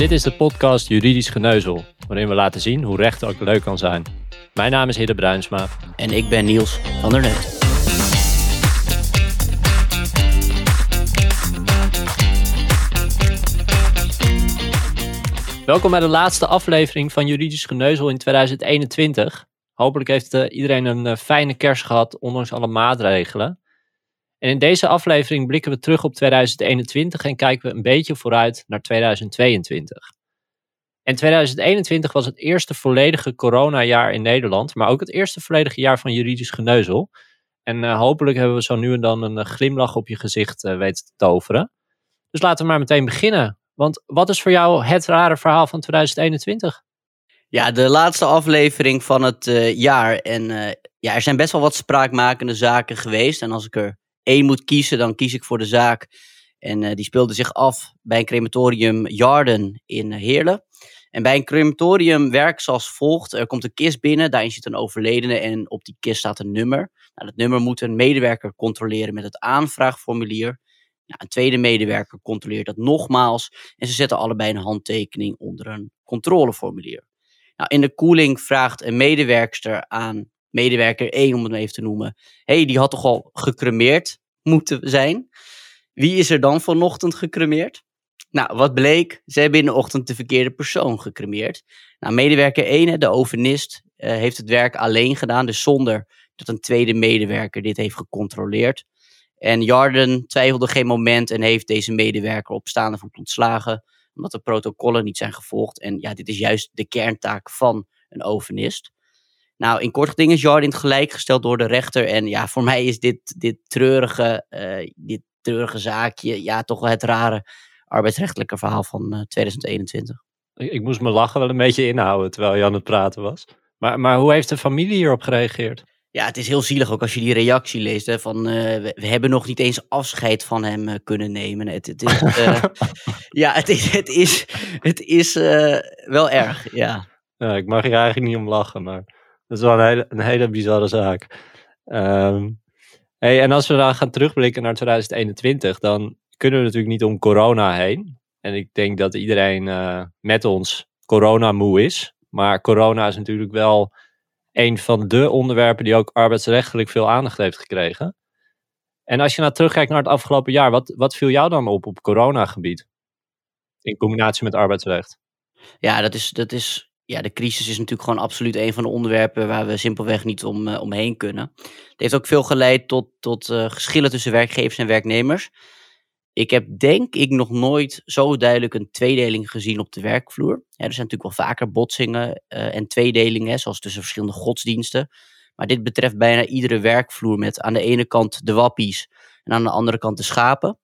Dit is de podcast Juridisch Geneuzel, waarin we laten zien hoe recht ook leuk kan zijn. Mijn naam is Hidde Bruinsma. En ik ben Niels van der Net. Welkom bij de laatste aflevering van Juridisch Geneuzel in 2021. Hopelijk heeft uh, iedereen een uh, fijne kerst gehad, ondanks alle maatregelen. En in deze aflevering blikken we terug op 2021 en kijken we een beetje vooruit naar 2022. En 2021 was het eerste volledige coronajaar in Nederland, maar ook het eerste volledige jaar van juridisch geneuzel. En uh, hopelijk hebben we zo nu en dan een glimlach op je gezicht weten te toveren. Dus laten we maar meteen beginnen. Want wat is voor jou het rare verhaal van 2021? Ja, de laatste aflevering van het jaar. En ja, er zijn best wel wat spraakmakende zaken geweest. En als ik er één moet kiezen, dan kies ik voor de zaak. En uh, die speelde zich af bij een crematorium Jarden in Heerlen. En bij een crematorium werkt zoals volgt. Er komt een kist binnen, daarin zit een overledene en op die kist staat een nummer. Nou, dat nummer moet een medewerker controleren met het aanvraagformulier. Een tweede medewerker controleert dat nogmaals en ze zetten allebei een handtekening onder een controleformulier. Nou, in de koeling vraagt een medewerkster aan medewerker 1, om het even te noemen, hey, die had toch al gecremeerd moeten zijn? Wie is er dan vanochtend gecremeerd? Nou, wat bleek? Ze hebben in de ochtend de verkeerde persoon gecremeerd. Nou, medewerker 1, de overnist, uh, heeft het werk alleen gedaan, dus zonder dat een tweede medewerker dit heeft gecontroleerd. En Jarden twijfelde geen moment en heeft deze medewerker op staande voet ontslagen, omdat de protocollen niet zijn gevolgd. En ja, dit is juist de kerntaak van een overnist. Nou, in kort geding is Jarden gelijk gesteld door de rechter. En ja, voor mij is dit, dit, treurige, uh, dit treurige zaakje ja, toch wel het rare arbeidsrechtelijke verhaal van uh, 2021. Ik, ik, moest me lachen wel een beetje inhouden terwijl je aan het praten was. Maar, maar hoe heeft de familie hierop gereageerd? Ja, het is heel zielig ook als je die reactie leest. Hè, van, uh, we, we, hebben nog niet eens afscheid van hem uh, kunnen nemen. Het, het is, uh, ja, het is, het is, het is wel erg, ja. ja. Ik mag hier eigenlijk niet om lachen, maar dat is wel een hele, bizarre zaak. Um, hey, en als we dan gaan terugblikken naar 2021, dan kunnen we natuurlijk niet om corona heen. En ik denk dat iedereen met ons corona moe is. Maar corona is natuurlijk wel een van de onderwerpen die ook arbeidsrechtelijk veel aandacht heeft gekregen. En als je nou terugkijkt naar het afgelopen jaar, wat, wat viel jou dan op op coronagebied? In combinatie met arbeidsrecht. Ja, dat is, dat is, ja, de crisis is natuurlijk gewoon absoluut een van de onderwerpen waar we simpelweg niet om, uh, omheen kunnen. Het heeft ook veel geleid tot, tot uh, geschillen tussen werkgevers en werknemers. Ik heb denk ik nog nooit zo duidelijk een tweedeling gezien op de werkvloer. Er zijn natuurlijk wel vaker botsingen uh, en tweedelingen, zoals tussen verschillende godsdiensten. Maar dit betreft bijna iedere werkvloer met aan de ene kant de wappies en aan de andere kant de schapen.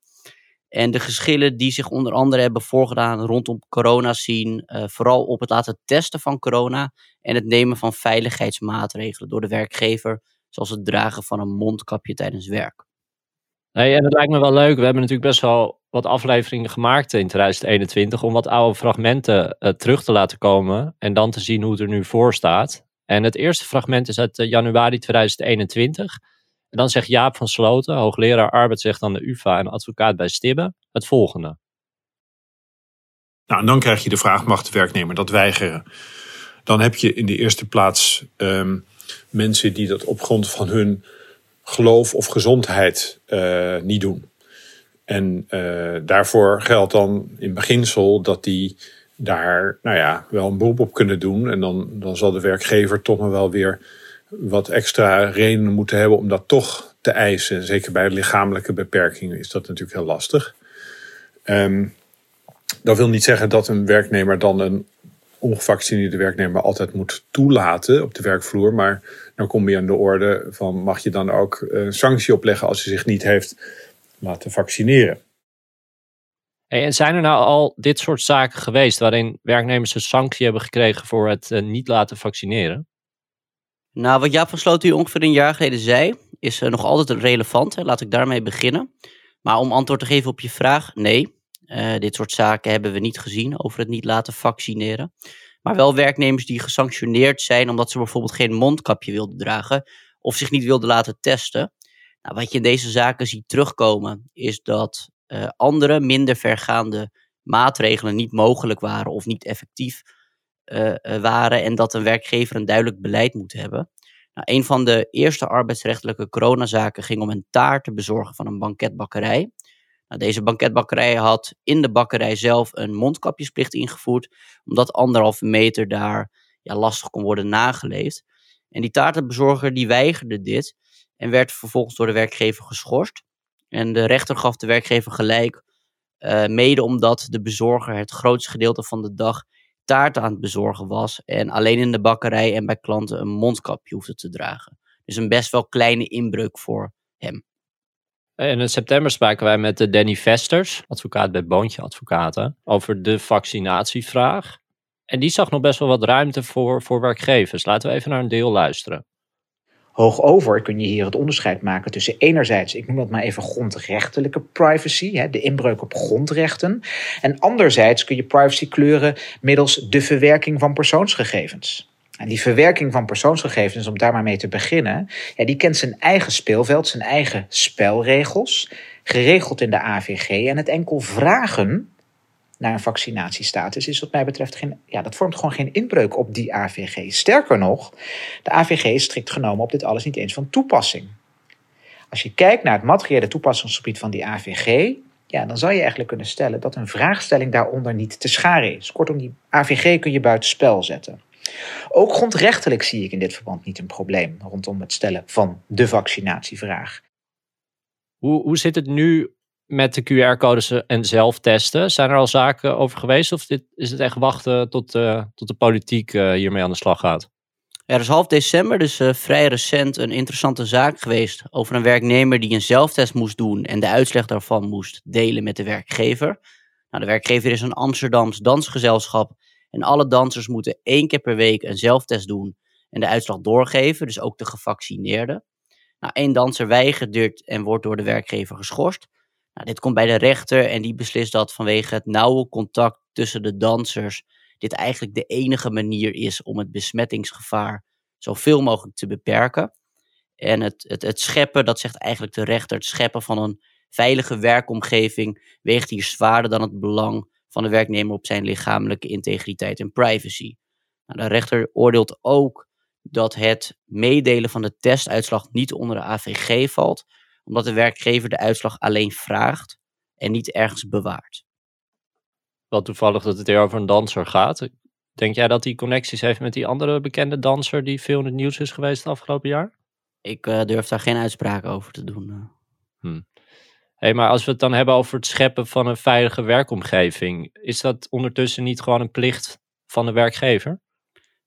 En de geschillen die zich onder andere hebben voorgedaan rondom corona zien, uh, vooral op het laten testen van corona en het nemen van veiligheidsmaatregelen door de werkgever, zoals het dragen van een mondkapje tijdens werk. Nee, en het lijkt me wel leuk. We hebben natuurlijk best wel wat afleveringen gemaakt in 2021 om wat oude fragmenten uh, terug te laten komen en dan te zien hoe het er nu voor staat. En het eerste fragment is uit uh, januari 2021. En dan zegt Jaap van Sloten, hoogleraar arbeidsrecht aan de UvA en advocaat bij Stibbe, het volgende. Nou, en dan krijg je de vraag, mag de werknemer dat weigeren? Dan heb je in de eerste plaats um, mensen die dat op grond van hun geloof of gezondheid uh, niet doen. En uh, daarvoor geldt dan in beginsel dat die daar nou ja, wel een beroep op kunnen doen. En dan, dan zal de werkgever toch nog wel weer wat extra redenen moeten hebben om dat toch te eisen. Zeker bij lichamelijke beperkingen is dat natuurlijk heel lastig. Um, dat wil niet zeggen dat een werknemer dan een ongevaccineerde werknemer altijd moet toelaten op de werkvloer. Maar dan kom je aan de orde van mag je dan ook een sanctie opleggen als hij zich niet heeft laten vaccineren. En zijn er nou al dit soort zaken geweest waarin werknemers een sanctie hebben gekregen voor het uh, niet laten vaccineren? Nou, wat Jaap van Sloten hier ongeveer een jaar geleden zei, is uh, nog altijd relevant. Laat ik daarmee beginnen. Maar om antwoord te geven op je vraag, nee. Uh, dit soort zaken hebben we niet gezien over het niet laten vaccineren. Maar wel werknemers die gesanctioneerd zijn omdat ze bijvoorbeeld geen mondkapje wilden dragen of zich niet wilden laten testen. Nou, wat je in deze zaken ziet terugkomen is dat uh, andere, minder vergaande maatregelen niet mogelijk waren of niet effectief waren en dat een werkgever een duidelijk beleid moet hebben. Nou, een van de eerste arbeidsrechtelijke coronazaken ging om een taart te bezorgen van een banketbakkerij. Nou, deze banketbakkerij had in de bakkerij zelf een mondkapjesplicht ingevoerd, omdat anderhalve meter daar ja, lastig kon worden nageleefd. En die taartenbezorger die weigerde dit en werd vervolgens door de werkgever geschorst. En de rechter gaf de werkgever gelijk, uh, mede omdat de bezorger het grootste gedeelte van de dag taart aan het bezorgen was en alleen in de bakkerij en bij klanten een mondkapje hoefde te dragen. Dus een best wel kleine inbreuk voor hem. En in september spraken wij met eh, Danny Vesters, advocaat bij Boontje Advocaten, over de vaccinatievraag. En die zag nog best wel wat ruimte voor, voor werkgevers. Laten we even naar een deel luisteren. Hoogover kun je hier het onderscheid maken tussen enerzijds, ik noem dat maar even grondrechtelijke privacy, de inbreuk op grondrechten. En anderzijds kun je privacy kleuren middels de verwerking van persoonsgegevens. En die verwerking van persoonsgegevens, om daar maar mee te beginnen, die kent zijn eigen speelveld, zijn eigen spelregels, geregeld in de AVG. En het enkel vragen naar een vaccinatiestatus is wat mij betreft geen, ja, dat vormt gewoon geen inbreuk op die AVG. Sterker nog, de AVG is strikt genomen op dit alles niet eens van toepassing. Als je kijkt naar het materiële toepassingsgebied van die AVG, ja, dan zou je eigenlijk kunnen stellen dat een vraagstelling daaronder niet te scharen is. Kortom, die AVG kun je buitenspel zetten. Ook grondrechtelijk zie ik in dit verband niet een probleem rondom het stellen van de vaccinatievraag. Hoe, hoe zit het nu met de QR-codes en zelftesten? Zijn er al zaken over geweest of dit, is het echt wachten tot, uh, tot de politiek uh, hiermee aan de slag gaat? Er is half december, dus uh, vrij recent, een interessante zaak geweest over een werknemer die een zelftest moest doen en de uitslag daarvan moest delen met de werkgever. Nou, de werkgever is een Amsterdams dansgezelschap en alle dansers moeten één keer per week een zelftest doen en de uitslag doorgeven, dus ook de gevaccineerden. Nou, danser weigert en wordt door de werkgever geschorst. Nou, dit komt bij de rechter en die beslist dat vanwege het nauwe contact tussen de dansers dit eigenlijk de enige manier is om het besmettingsgevaar zoveel mogelijk te beperken. En het, het, scheppen, dat zegt eigenlijk de rechter, het scheppen van een veilige werkomgeving weegt hier zwaarder dan het belang van de werknemer op zijn lichamelijke integriteit en privacy. Nou, de rechter oordeelt ook dat het meedelen van de testuitslag niet onder de AVG valt, omdat de werkgever de uitslag alleen vraagt en niet ergens bewaart. Wel toevallig dat het hier over een danser gaat. Denk jij dat hij connecties heeft met die andere bekende danser die veel in het nieuws is geweest het afgelopen jaar? Ik uh, durf daar geen uitspraak over te doen. Hmm. Hey, maar als we het dan hebben over het scheppen van een veilige werkomgeving, is dat ondertussen niet gewoon een plicht van de werkgever?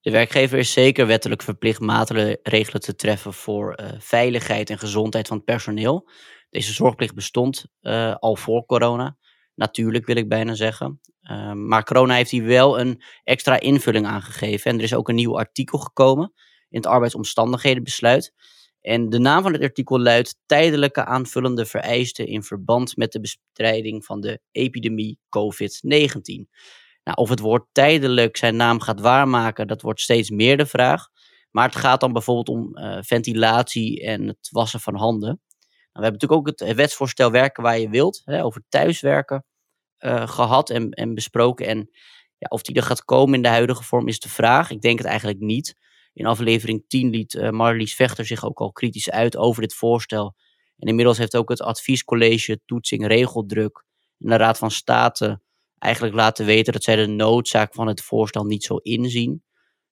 De werkgever is zeker wettelijk verplicht maatregelen te treffen voor uh, veiligheid en gezondheid van het personeel. Deze zorgplicht bestond uh, al voor corona. Natuurlijk wil ik bijna zeggen. Uh, maar corona heeft hier wel een extra invulling aangegeven. En er is ook een nieuw artikel gekomen in het arbeidsomstandighedenbesluit. En de naam van het artikel luidt tijdelijke aanvullende vereisten in verband met de bestrijding van de epidemie COVID-19. Nou, of het woord tijdelijk zijn naam gaat waarmaken, dat wordt steeds meer de vraag. Maar het gaat dan bijvoorbeeld om uh, ventilatie en het wassen van handen. Nou, we hebben natuurlijk ook het wetsvoorstel werken waar je wilt, hè, over thuiswerken, uh, gehad en, en besproken. En ja, of die er gaat komen in de huidige vorm is de vraag. Ik denk het eigenlijk niet. In aflevering 10 liet Marlies Vechter zich ook al kritisch uit over dit voorstel. En inmiddels heeft ook het adviescollege Toetsing Regeldruk en de Raad van State eigenlijk laten weten dat zij de noodzaak van het voorstel niet zo inzien.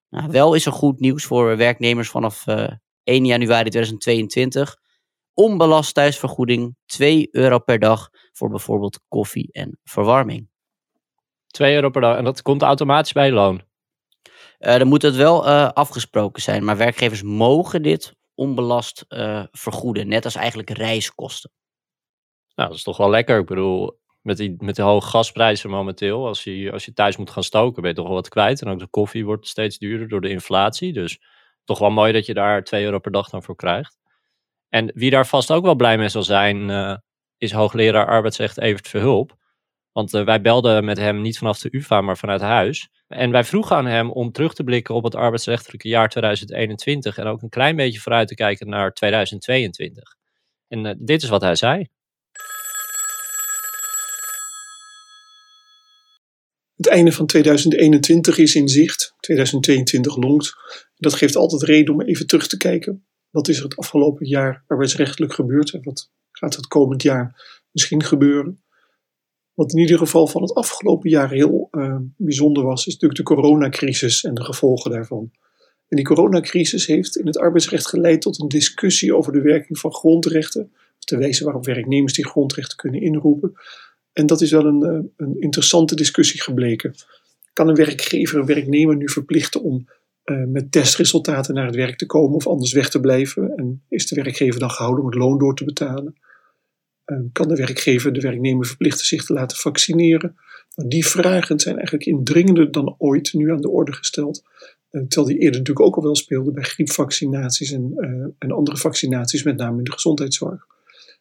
Nou, wel is er goed nieuws voor werknemers vanaf uh, 1 januari 2022. Onbelast thuisvergoeding, 2 euro per dag voor bijvoorbeeld koffie en verwarming. 2 euro per dag en dat komt automatisch bij loon? Uh, dan moet het wel uh, afgesproken zijn, maar werkgevers mogen dit onbelast vergoeden, net als eigenlijk reiskosten. Nou, dat is toch wel lekker. Ik bedoel, met, die, met de hoge gasprijzen momenteel, als je, als je thuis moet gaan stoken, ben je toch wel wat kwijt. En ook de koffie wordt steeds duurder door de inflatie. Dus toch wel mooi dat je daar 2 euro per dag dan voor krijgt. En wie daar vast ook wel blij mee zal zijn, uh, is hoogleraar arbeidsrecht Evert Verhulp. Want uh, wij belden met hem niet vanaf de UvA, maar vanuit huis. En wij vroegen aan hem om terug te blikken op het arbeidsrechtelijke jaar 2021 en ook een klein beetje vooruit te kijken naar 2022. En uh, dit is wat hij zei. Het einde van 2021 is in zicht. 2022 longt. Dat geeft altijd reden om even terug te kijken. Wat is er het afgelopen jaar arbeidsrechtelijk gebeurd en wat gaat het komend jaar misschien gebeuren? Wat in ieder geval van het afgelopen jaar heel uh, bijzonder was, is natuurlijk de coronacrisis en de gevolgen daarvan. En die coronacrisis heeft in het arbeidsrecht geleid tot een discussie over de werking van grondrechten, of de wijze waarop werknemers die grondrechten kunnen inroepen. En dat is wel een, uh, een interessante discussie gebleken. Kan een werkgever een werknemer nu verplichten om uh, met testresultaten naar het werk te komen of anders weg te blijven? En is de werkgever dan gehouden om het loon door te betalen? Uh, kan de werkgever de werknemer verplichten zich te laten vaccineren? Nou, die vragen zijn eigenlijk indringender dan ooit nu aan de orde gesteld. Terwijl die eerder natuurlijk ook al wel speelden bij griepvaccinaties en, en andere vaccinaties, met name in de gezondheidszorg.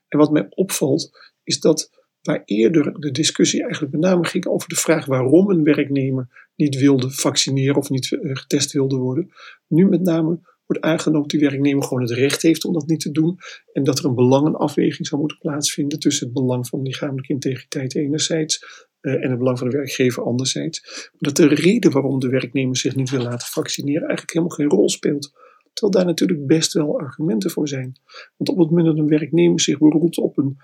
En wat mij opvalt, is dat waar eerder de discussie eigenlijk met name ging over de vraag waarom een werknemer niet wilde vaccineren of niet eh, getest wilde worden, nu met name wordt aangenomen dat die werknemer gewoon het recht heeft om dat niet te doen en dat er een belangenafweging zou moeten plaatsvinden tussen het belang van lichamelijke integriteit enerzijds uh, en het belang van de werkgever anderzijds. Dat de reden waarom de werknemer zich niet wil laten vaccineren eigenlijk helemaal geen rol speelt. Terwijl daar natuurlijk best wel argumenten voor zijn. Want op het moment dat een werknemer zich beroept op een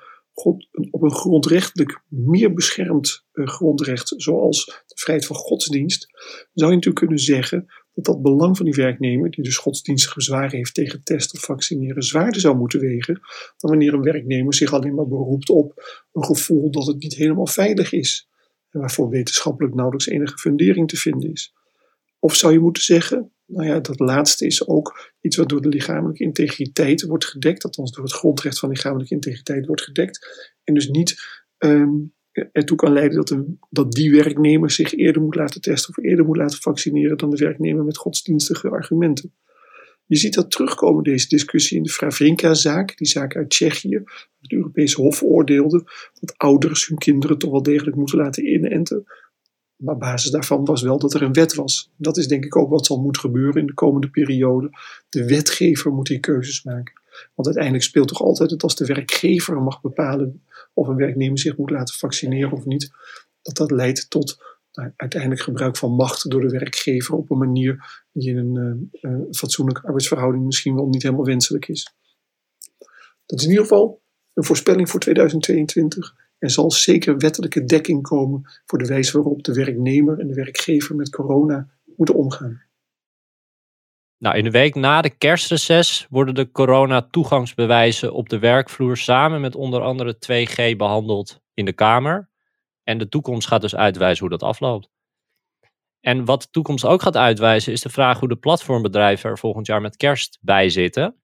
Op een grondrechtelijk meer beschermd uh, grondrecht, zoals de vrijheid van godsdienst, zou je natuurlijk kunnen zeggen dat dat belang van die werknemer, die dus godsdienstige bezwaren heeft tegen testen of vaccineren, zwaarder zou moeten wegen dan wanneer een werknemer zich alleen maar beroept op een gevoel dat het niet helemaal veilig is en waarvoor wetenschappelijk nauwelijks enige fundering te vinden is. Of zou je moeten zeggen, nou ja, dat laatste is ook iets wat door de lichamelijke integriteit wordt gedekt, althans door het grondrecht van lichamelijke integriteit wordt gedekt. En dus niet um, ertoe kan leiden dat, een, dat die werknemer zich eerder moet laten testen of eerder moet laten vaccineren dan de werknemer met godsdienstige argumenten. Je ziet dat terugkomen, deze discussie, in de Fravrinka-zaak, die zaak uit Tsjechië. Het Europese Hof oordeelde dat ouders hun kinderen toch wel degelijk moeten laten inenten. Maar basis daarvan was wel dat er een wet was. Dat is denk ik ook wat zal moeten gebeuren in de komende periode. De wetgever moet die keuzes maken. Want uiteindelijk speelt toch altijd het als de werkgever mag bepalen of een werknemer zich moet laten vaccineren of niet. Dat dat leidt tot nou, uiteindelijk gebruik van macht door de werkgever op een manier die in een uh, uh, fatsoenlijke arbeidsverhouding misschien wel niet helemaal wenselijk is. Dat is in ieder geval een voorspelling voor 2022. Er zal zeker wettelijke dekking komen voor de wijze waarop de werknemer en de werkgever met corona moeten omgaan. Nou, in de week na de kerstreces worden de corona-toegangsbewijzen op de werkvloer samen met onder andere 2G behandeld in de Kamer. En de toekomst gaat dus uitwijzen hoe dat afloopt. En wat de toekomst ook gaat uitwijzen is de vraag hoe de platformbedrijven er volgend jaar met kerst bij zitten.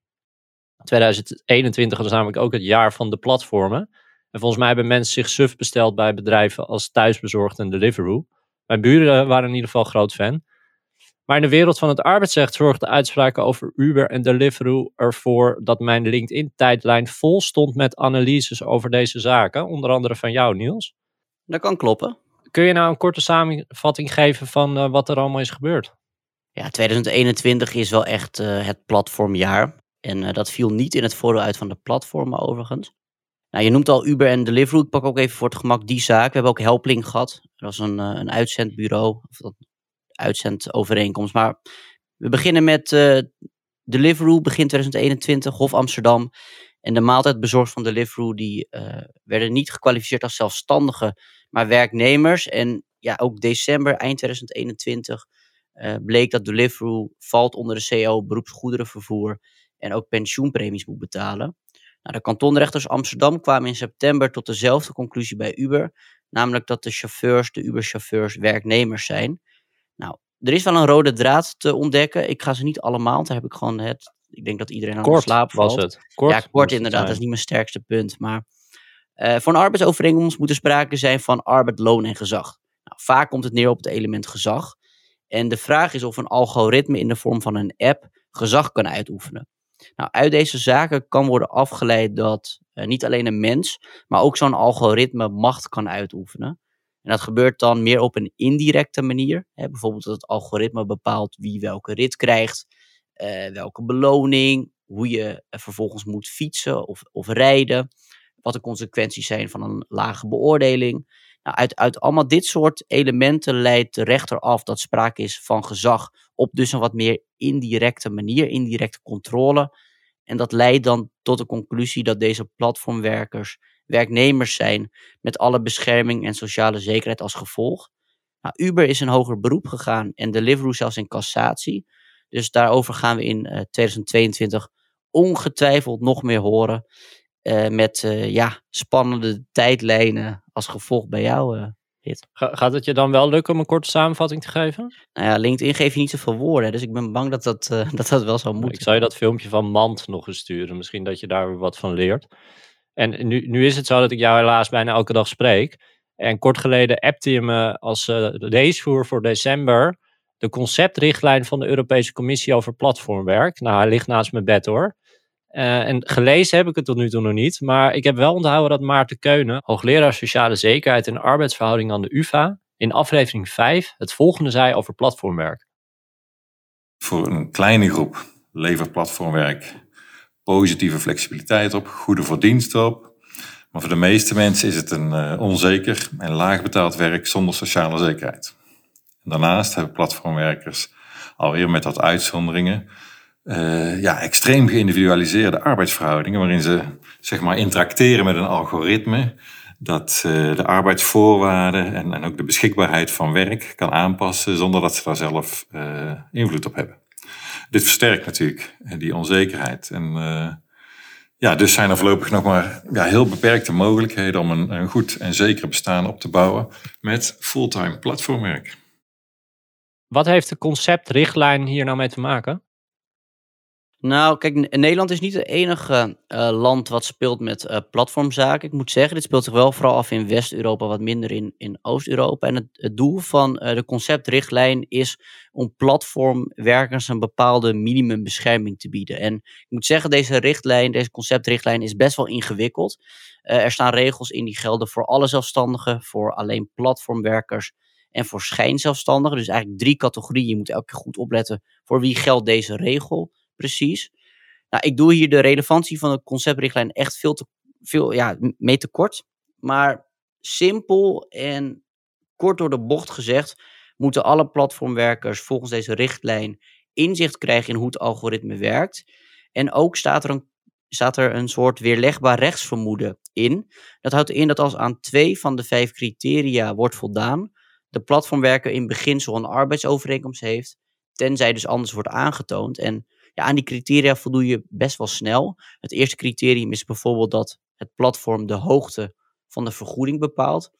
2021 is namelijk ook het jaar van de platformen. En volgens mij hebben mensen zich suf besteld bij bedrijven als Thuisbezorgd en Deliveroo. Mijn buren waren in ieder geval groot fan. Maar in de wereld van het arbeidsrecht zorgden uitspraken over Uber en Deliveroo ervoor dat mijn LinkedIn-tijdlijn vol stond met analyses over deze zaken. Onder andere van jou, Niels. Dat kan kloppen. Kun je nou een korte samenvatting geven van uh, wat er allemaal is gebeurd? Ja, 2021 is wel echt uh, het platformjaar. En uh, dat viel niet in het voordeel uit van de platformen overigens. Nou, je noemt al Uber en Deliveroo. Ik pak ook even voor het gemak die zaak. We hebben ook Helpling gehad. Dat was een, een uitzendbureau. Of dat uitzendovereenkomst. Maar we beginnen met uh, Deliveroo begin 2021, Hof Amsterdam. En de maaltijdbezorgers van Deliveroo die uh, werden niet gekwalificeerd als zelfstandigen, maar werknemers. En ja, ook december, eind 2021, uh, bleek dat Deliveroo valt onder de CO beroepsgoederenvervoer en ook pensioenpremies moet betalen. Nou, de kantonrechters Amsterdam kwamen in september tot dezelfde conclusie bij Uber, namelijk dat de chauffeurs, de Uber-chauffeurs, werknemers zijn. Nou, er is wel een rode draad te ontdekken. Ik ga ze niet allemaal, daar heb ik gewoon het. Ik denk dat iedereen aan kort de slaap valt. was het. Kort ja, kort inderdaad. Dat is niet mijn sterkste punt. Maar uh, voor een arbeidsovereenkomst moet er sprake zijn van arbeid, loon en gezag. Nou, vaak komt het neer op het element gezag. En de vraag is of een algoritme in de vorm van een app gezag kan uitoefenen. Nou, uit deze zaken kan worden afgeleid dat uh, niet alleen een mens, maar ook zo'n algoritme macht kan uitoefenen. En dat gebeurt dan meer op een indirecte manier. Hè? Bijvoorbeeld dat het algoritme bepaalt wie welke rit krijgt, uh, welke beloning, hoe je vervolgens moet fietsen of, of rijden, wat de consequenties zijn van een lage beoordeling. Nou, uit, uit allemaal dit soort elementen leidt de rechter af dat sprake is van gezag op dus een wat meer indirecte manier, indirecte controle. En dat leidt dan tot de conclusie dat deze platformwerkers werknemers zijn met alle bescherming en sociale zekerheid als gevolg. Nou, Uber is een hoger beroep gegaan en Deliveroo zelfs in cassatie. Dus daarover gaan we in uh, 2022 ongetwijfeld nog meer horen. Uh, met uh, ja, spannende tijdlijnen als gevolg bij jou. Ga, gaat het je dan wel lukken om een korte samenvatting te geven? Nou ja, LinkedIn geeft je niet zoveel woorden, dus ik ben bang dat dat, dat, dat wel zou moeten. Ik zou je dat filmpje van Mand nog eens sturen, misschien dat je daar wat van leert. En nu, nu is het zo dat ik jou helaas bijna elke dag spreek. En kort geleden appte je me als uh, leesvoer voor december de conceptrichtlijn van de Europese Commissie over platformwerk. Nou, hij ligt naast mijn bed hoor. Uh, en gelezen heb ik het tot nu toe nog niet, maar ik heb wel onthouden dat Maarten Keunen, hoogleraar sociale zekerheid en arbeidsverhouding aan de UvA, in aflevering 5 het volgende zei over platformwerk. Voor een kleine groep levert platformwerk positieve flexibiliteit op, goede verdiensten op. Maar voor de meeste mensen is het een uh, onzeker en laag betaald werk zonder sociale zekerheid. En daarnaast hebben platformwerkers alweer met dat uitzonderingen uh, ja, extreem geïndividualiseerde arbeidsverhoudingen, waarin ze zeg maar interacteren met een algoritme dat uh, de arbeidsvoorwaarden en, en ook de beschikbaarheid van werk kan aanpassen zonder dat ze daar zelf uh, invloed op hebben. Dit versterkt natuurlijk die onzekerheid. En ja, dus zijn er voorlopig nog maar ja, heel beperkte mogelijkheden om een, een goed en zeker bestaan op te bouwen met fulltime platformwerk. Wat heeft de conceptrichtlijn hier nou mee te maken? Nou, kijk, Nederland is niet het enige uh, land wat speelt met uh, platformzaken. Ik moet zeggen, dit speelt zich wel vooral af in West-Europa, wat minder in, in Oost-Europa. En het, doel van uh, de conceptrichtlijn is om platformwerkers een bepaalde minimumbescherming te bieden. En ik moet zeggen, deze richtlijn, deze conceptrichtlijn is best wel ingewikkeld. er staan regels in die gelden voor alle zelfstandigen, voor alleen platformwerkers en voor schijnzelfstandigen. Dus eigenlijk drie categorieën. Je moet elke keer goed opletten voor wie geldt deze regel precies. Nou, ik doe hier de relevantie van de conceptrichtlijn echt veel te veel, ja, mee te kort. Maar simpel en kort door de bocht gezegd, moeten alle platformwerkers volgens deze richtlijn inzicht krijgen in hoe het algoritme werkt. En ook staat er een, staat er een soort weerlegbaar rechtsvermoeden in. Dat houdt in dat als aan twee van de vijf criteria wordt voldaan, de platformwerker in beginsel een arbeidsovereenkomst heeft, tenzij dus anders wordt aangetoond. En ja, aan die criteria voldoe je best wel snel. Het eerste criterium is bijvoorbeeld dat het platform de hoogte van de vergoeding bepaalt.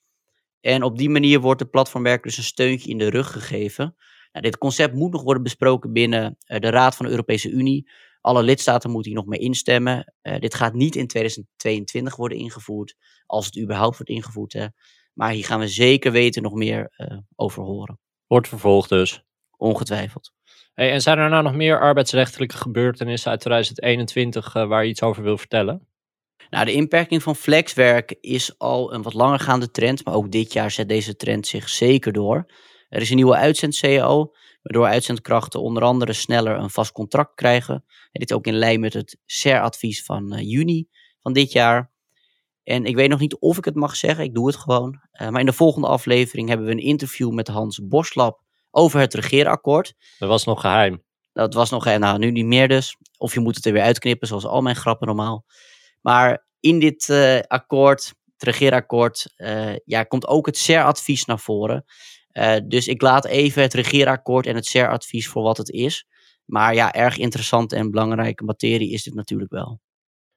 En op die manier wordt de platformwerker dus een steuntje in de rug gegeven. Nou, dit concept moet nog worden besproken binnen uh, de Raad van de Europese Unie. Alle lidstaten moeten hier nog mee instemmen. Uh, dit gaat niet in 2022 worden ingevoerd, als het überhaupt wordt ingevoerd. Hè. Maar hier gaan we zeker weten nog meer uh, over horen. Wordt vervolgd dus. Ongetwijfeld. En zijn er nou nog meer arbeidsrechtelijke gebeurtenissen uit 2021 uh, waar je iets over wil vertellen? Nou, de inperking van flexwerk is al een wat langergaande trend, maar ook dit jaar zet deze trend zich zeker door. Er is een nieuwe uitzend-CAO, waardoor uitzendkrachten onder andere sneller een vast contract krijgen. En dit ook in lijn met het SER-advies van uh, juni van dit jaar. En ik weet nog niet of ik het mag zeggen, ik doe het gewoon. Uh, maar in de volgende aflevering hebben we een interview met Hans Boslap over het regeerakkoord. Dat was nog geheim. Dat was nog geheim, nou nu niet meer dus. Of je moet het er weer uitknippen, zoals al mijn grappen normaal. Maar in dit uh, akkoord, het regeerakkoord, uh, ja, komt ook het SER-advies naar voren. Uh, dus ik laat even het regeerakkoord en het SER-advies voor wat het is. Maar ja, erg interessante en belangrijke materie is dit natuurlijk wel.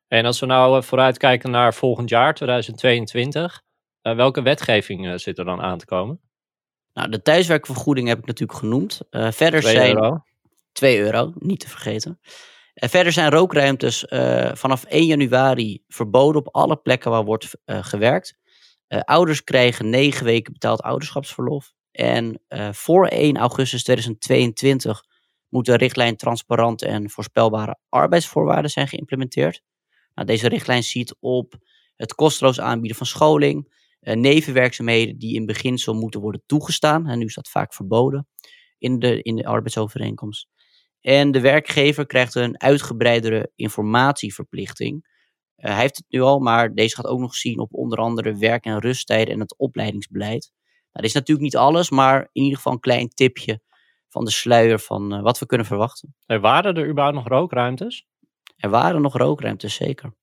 En als we nou vooruitkijken naar volgend jaar, 2022, welke wetgeving zit er dan aan te komen? Nou, de thuiswerkvergoeding heb ik natuurlijk genoemd. Uh, verder 2 zijn. euro. 2 euro, niet te vergeten. Uh, verder zijn rookruimtes uh, vanaf 1 januari verboden op alle plekken waar wordt gewerkt. ouders krijgen 9 weken betaald ouderschapsverlof. En voor 1 augustus 2022 moet de richtlijn transparante en voorspelbare arbeidsvoorwaarden zijn geïmplementeerd. Nou, deze richtlijn ziet op het kosteloos aanbieden van scholing, nevenwerkzaamheden die in beginsel moeten worden toegestaan. En nu is dat vaak verboden in de, in de arbeidsovereenkomst. En de werkgever krijgt een uitgebreidere informatieverplichting. hij heeft het nu al, maar deze gaat ook nog zien op onder andere werk- en rusttijden en het opleidingsbeleid. Nou, dit is natuurlijk niet alles, maar in ieder geval een klein tipje van de sluier van wat we kunnen verwachten. Er waren er überhaupt nog rookruimtes? Er waren nog rookruimtes, zeker.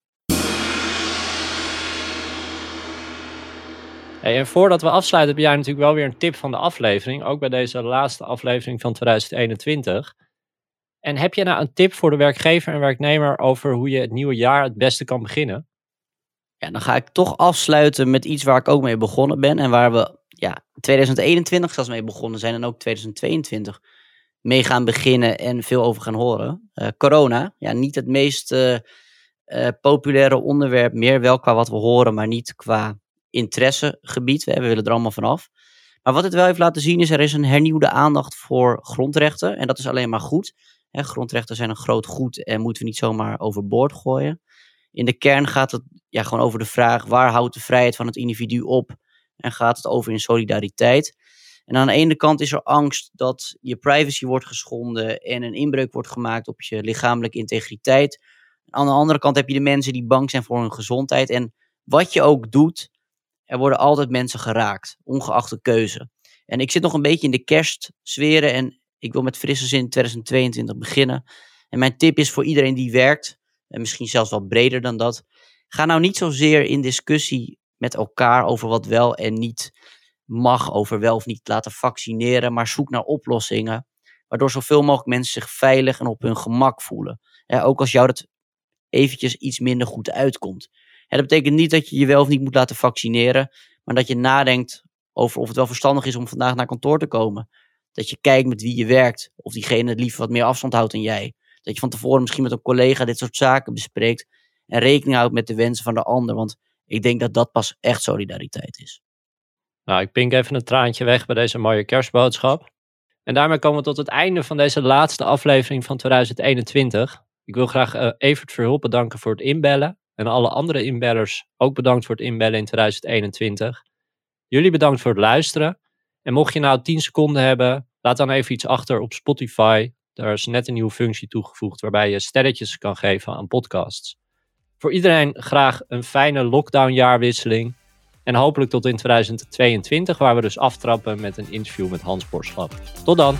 En voordat we afsluiten, heb jij natuurlijk wel weer een tip van de aflevering. Ook bij deze laatste aflevering van 2021. En heb je nou een tip voor de werkgever en werknemer over hoe je het nieuwe jaar het beste kan beginnen? Ja, dan ga ik toch afsluiten met iets waar ik ook mee begonnen ben. En waar we ja, 2021 zelfs mee begonnen zijn en ook 2022 mee gaan beginnen en veel over gaan horen. Uh, corona, ja, niet het meest uh, uh, populaire onderwerp meer, wel qua wat we horen, maar niet qua interessegebied. We, willen er allemaal vanaf. Maar wat het wel heeft laten zien is, er is een hernieuwde aandacht voor grondrechten. En dat is alleen maar goed. Grondrechten zijn een groot goed en moeten we niet zomaar overboord gooien. In de kern gaat het ja, gewoon over de vraag, waar houdt de vrijheid van het individu op? En gaat het over in solidariteit? En aan de ene kant is er angst dat je privacy wordt geschonden en een inbreuk wordt gemaakt op je lichamelijke integriteit. Aan de andere kant heb je de mensen die bang zijn voor hun gezondheid. En wat je ook doet, er worden altijd mensen geraakt, ongeacht de keuze. En ik zit nog een beetje in de kerstsferen en ik wil met frisse zin 2022 beginnen. En mijn tip is voor iedereen die werkt, en misschien zelfs wel breder dan dat, ga nou niet zozeer in discussie met elkaar over wat wel en niet mag, over wel of niet laten vaccineren, maar zoek naar oplossingen, waardoor zoveel mogelijk mensen zich veilig en op hun gemak voelen. Ook als jou dat eventjes iets minder goed uitkomt. En dat betekent niet dat je je wel of niet moet laten vaccineren, maar dat je nadenkt over of het wel verstandig is om vandaag naar kantoor te komen. Dat je kijkt met wie je werkt, of diegene het liever wat meer afstand houdt dan jij. Dat je van tevoren misschien met een collega dit soort zaken bespreekt en rekening houdt met de wensen van de ander, want ik denk dat dat pas echt solidariteit is. Nou, ik pink even een traantje weg bij deze mooie kerstboodschap. En daarmee komen we tot het einde van deze laatste aflevering van 2021. Ik wil graag uh, Evert Verhulp bedanken voor het inbellen. En alle andere inbellers ook bedankt voor het inbellen in 2021. Jullie bedankt voor het luisteren. En mocht je nou 10 seconden hebben, laat dan even iets achter op Spotify. Daar is net een nieuwe functie toegevoegd waarbij je sterretjes kan geven aan podcasts. Voor iedereen graag een fijne lockdown-jaarwisseling. En hopelijk tot in 2022, waar we dus aftrappen met een interview met Hans Borschap. Tot dan!